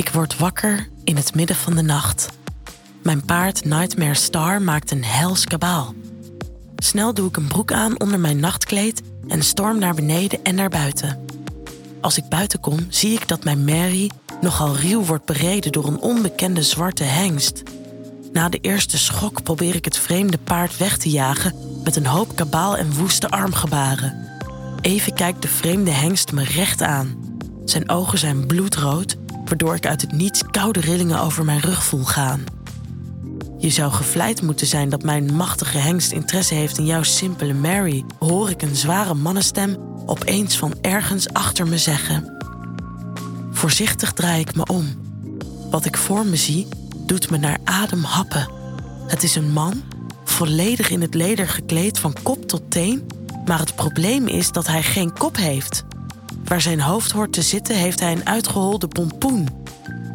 Ik word wakker in het midden van de nacht. Mijn paard Nightmare Star maakt een hels kabaal. Snel doe ik een broek aan onder mijn nachtkleed en storm naar beneden en naar buiten. Als ik buiten kom, zie ik dat mijn Mary nogal ruw wordt bereden door een onbekende zwarte hengst. Na de eerste schok probeer ik het vreemde paard weg te jagen met een hoop kabaal en woeste armgebaren. Even kijkt de vreemde hengst me recht aan. Zijn ogen zijn bloedrood, waardoor ik uit het niets koude rillingen over mijn rug voel gaan. Je zou gevleid moeten zijn dat mijn machtige hengst interesse heeft in jouw simpele Mary, hoor ik een zware mannenstem opeens van ergens achter me zeggen. Voorzichtig draai ik me om. Wat ik voor me zie, doet me naar adem happen. Het is een man, volledig in het leder gekleed van kop tot teen, maar het probleem is dat hij geen kop heeft. Waar zijn hoofd hoort te zitten, heeft hij een uitgeholde pompoen.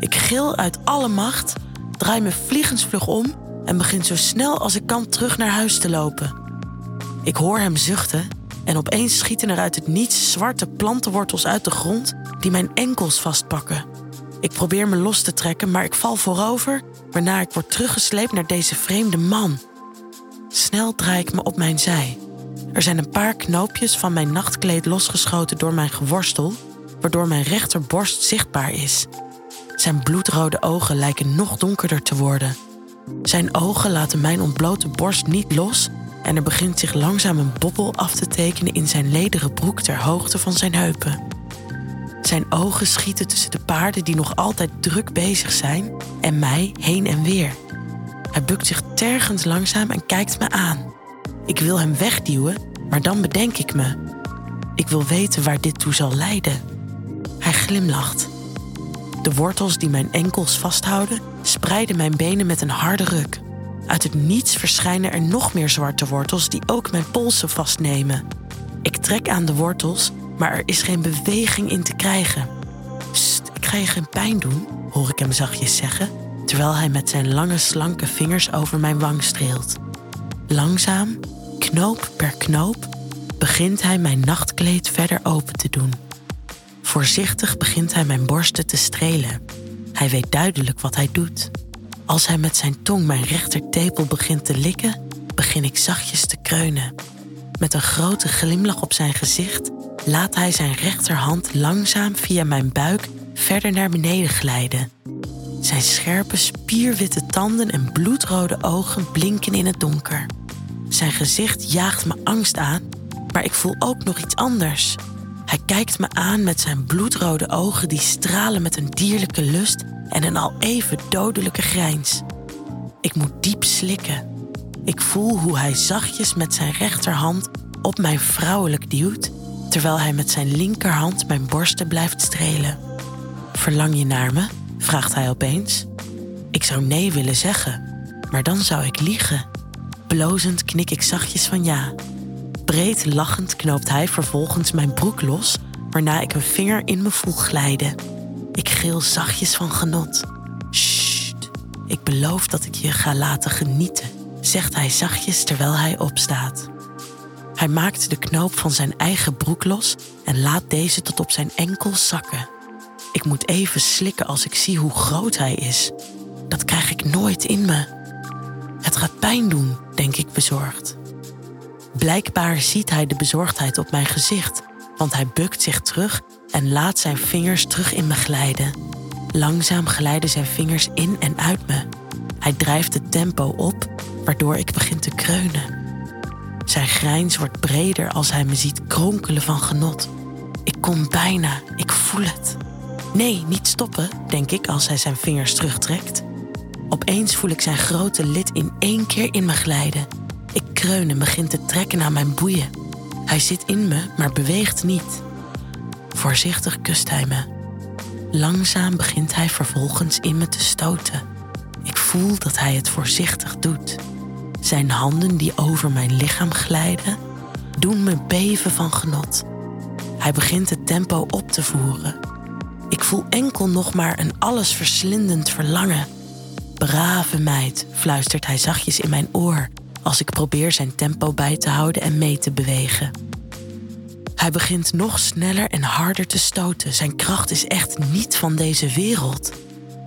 Ik gil uit alle macht, draai me vliegensvlug om en begin zo snel als ik kan terug naar huis te lopen. Ik hoor hem zuchten en opeens schieten er uit het niets zwarte plantenwortels uit de grond die mijn enkels vastpakken. Ik probeer me los te trekken, maar ik val voorover, waarna ik word teruggesleept naar deze vreemde man. Snel draai ik me op mijn zij. Er zijn een paar knoopjes van mijn nachtkleed losgeschoten door mijn geworstel, waardoor mijn rechterborst zichtbaar is. Zijn bloedrode ogen lijken nog donkerder te worden. Zijn ogen laten mijn ontblote borst niet los en er begint zich langzaam een bobbel af te tekenen in zijn lederen broek ter hoogte van zijn heupen. Zijn ogen schieten tussen de paarden die nog altijd druk bezig zijn en mij heen en weer. Hij bukt zich tergend langzaam en kijkt me aan. Ik wil hem wegduwen, maar dan bedenk ik me. Ik wil weten waar dit toe zal leiden. Hij glimlacht. De wortels die mijn enkels vasthouden, spreiden mijn benen met een harde ruk. Uit het niets verschijnen er nog meer zwarte wortels die ook mijn polsen vastnemen. Ik trek aan de wortels, maar er is geen beweging in te krijgen. Ik ga je geen pijn doen, hoor ik hem zachtjes zeggen, terwijl hij met zijn lange slanke vingers over mijn wang streelt. Langzaam, knoop per knoop, begint hij mijn nachtkleed verder open te doen. Voorzichtig begint hij mijn borsten te strelen. Hij weet duidelijk wat hij doet. Als hij met zijn tong mijn rechtertepel begint te likken, begin ik zachtjes te kreunen. Met een grote glimlach op zijn gezicht laat hij zijn rechterhand langzaam via mijn buik verder naar beneden glijden. Zijn scherpe, spierwitte tanden en bloedrode ogen blinken in het donker. Zijn gezicht jaagt me angst aan, maar ik voel ook nog iets anders. Hij kijkt me aan met zijn bloedrode ogen die stralen met een dierlijke lust en een al even dodelijke grijns. Ik moet diep slikken. Ik voel hoe hij zachtjes met zijn rechterhand op mijn vrouwelijk duwt, terwijl hij met zijn linkerhand mijn borsten blijft strelen. Verlang je naar me? vraagt hij opeens. Ik zou nee willen zeggen, maar dan zou ik liegen. Blozend knik ik zachtjes van ja. Breed lachend knoopt hij vervolgens mijn broek los, waarna ik een vinger in me voel glijden. Ik gil zachtjes van genot. Sst, ik beloof dat ik je ga laten genieten, zegt hij zachtjes terwijl hij opstaat. Hij maakt de knoop van zijn eigen broek los en laat deze tot op zijn enkel zakken. Ik moet even slikken als ik zie hoe groot hij is. Dat krijg ik nooit in me. Het gaat pijn doen, denk ik bezorgd. Blijkbaar ziet hij de bezorgdheid op mijn gezicht, want hij bukt zich terug en laat zijn vingers terug in me glijden. Langzaam glijden zijn vingers in en uit me. Hij drijft het tempo op, waardoor ik begin te kreunen. Zijn grijns wordt breder als hij me ziet kronkelen van genot. Ik kom bijna, ik voel het. Nee, niet stoppen, denk ik als hij zijn vingers terugtrekt. Opeens voel ik zijn grote lid in één keer in me glijden. Ik kreun en begin te trekken aan mijn boeien. Hij zit in me, maar beweegt niet. Voorzichtig kust hij me. Langzaam begint hij vervolgens in me te stoten. Ik voel dat hij het voorzichtig doet. Zijn handen die over mijn lichaam glijden, doen me beven van genot. Hij begint het tempo op te voeren. Ik voel enkel nog maar een allesverslindend verlangen. Brave meid, fluistert hij zachtjes in mijn oor als ik probeer zijn tempo bij te houden en mee te bewegen. Hij begint nog sneller en harder te stoten. Zijn kracht is echt niet van deze wereld.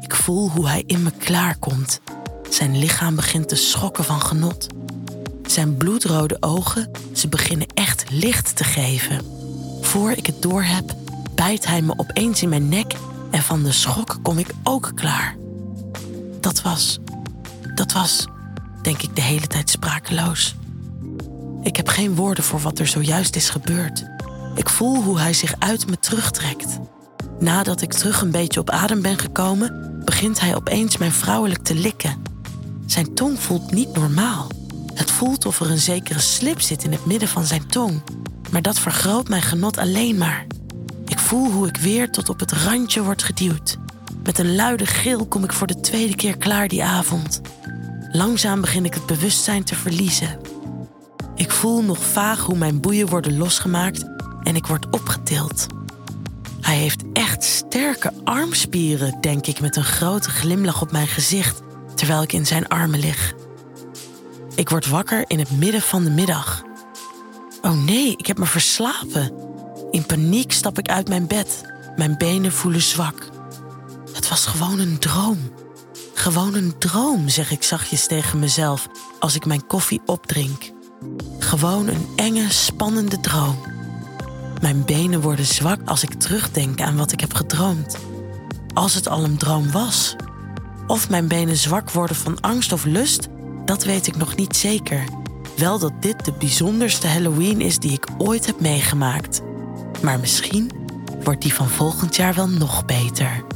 Ik voel hoe hij in me klaarkomt. Zijn lichaam begint te schokken van genot. Zijn bloedrode ogen, ze beginnen echt licht te geven. Voor ik het doorheb, bijt hij me opeens in mijn nek en van de schok kom ik ook klaar. Dat was, dat was, denk ik de hele tijd sprakeloos. Ik heb geen woorden voor wat er zojuist is gebeurd. Ik voel hoe hij zich uit me terugtrekt. Nadat ik terug een beetje op adem ben gekomen, begint hij opeens mijn vrouwelijk te likken. Zijn tong voelt niet normaal. Het voelt of er een zekere slip zit in het midden van zijn tong. Maar dat vergroot mijn genot alleen maar. Ik voel hoe ik weer tot op het randje word geduwd. Met een luide gil kom ik voor de tweede keer klaar die avond. Langzaam begin ik het bewustzijn te verliezen. Ik voel nog vaag hoe mijn boeien worden losgemaakt en ik word opgetild. Hij heeft echt sterke armspieren, denk ik met een grote glimlach op mijn gezicht terwijl ik in zijn armen lig. Ik word wakker in het midden van de middag. Oh nee, ik heb me verslapen. In paniek stap ik uit mijn bed. Mijn benen voelen zwak. Was gewoon een droom. Gewoon een droom, zeg ik zachtjes tegen mezelf als ik mijn koffie opdrink. Gewoon een enge, spannende droom. Mijn benen worden zwak als ik terugdenk aan wat ik heb gedroomd. Als het al een droom was. Of mijn benen zwak worden van angst of lust, dat weet ik nog niet zeker. Wel dat dit de bijzonderste Halloween is die ik ooit heb meegemaakt. Maar misschien wordt die van volgend jaar wel nog beter.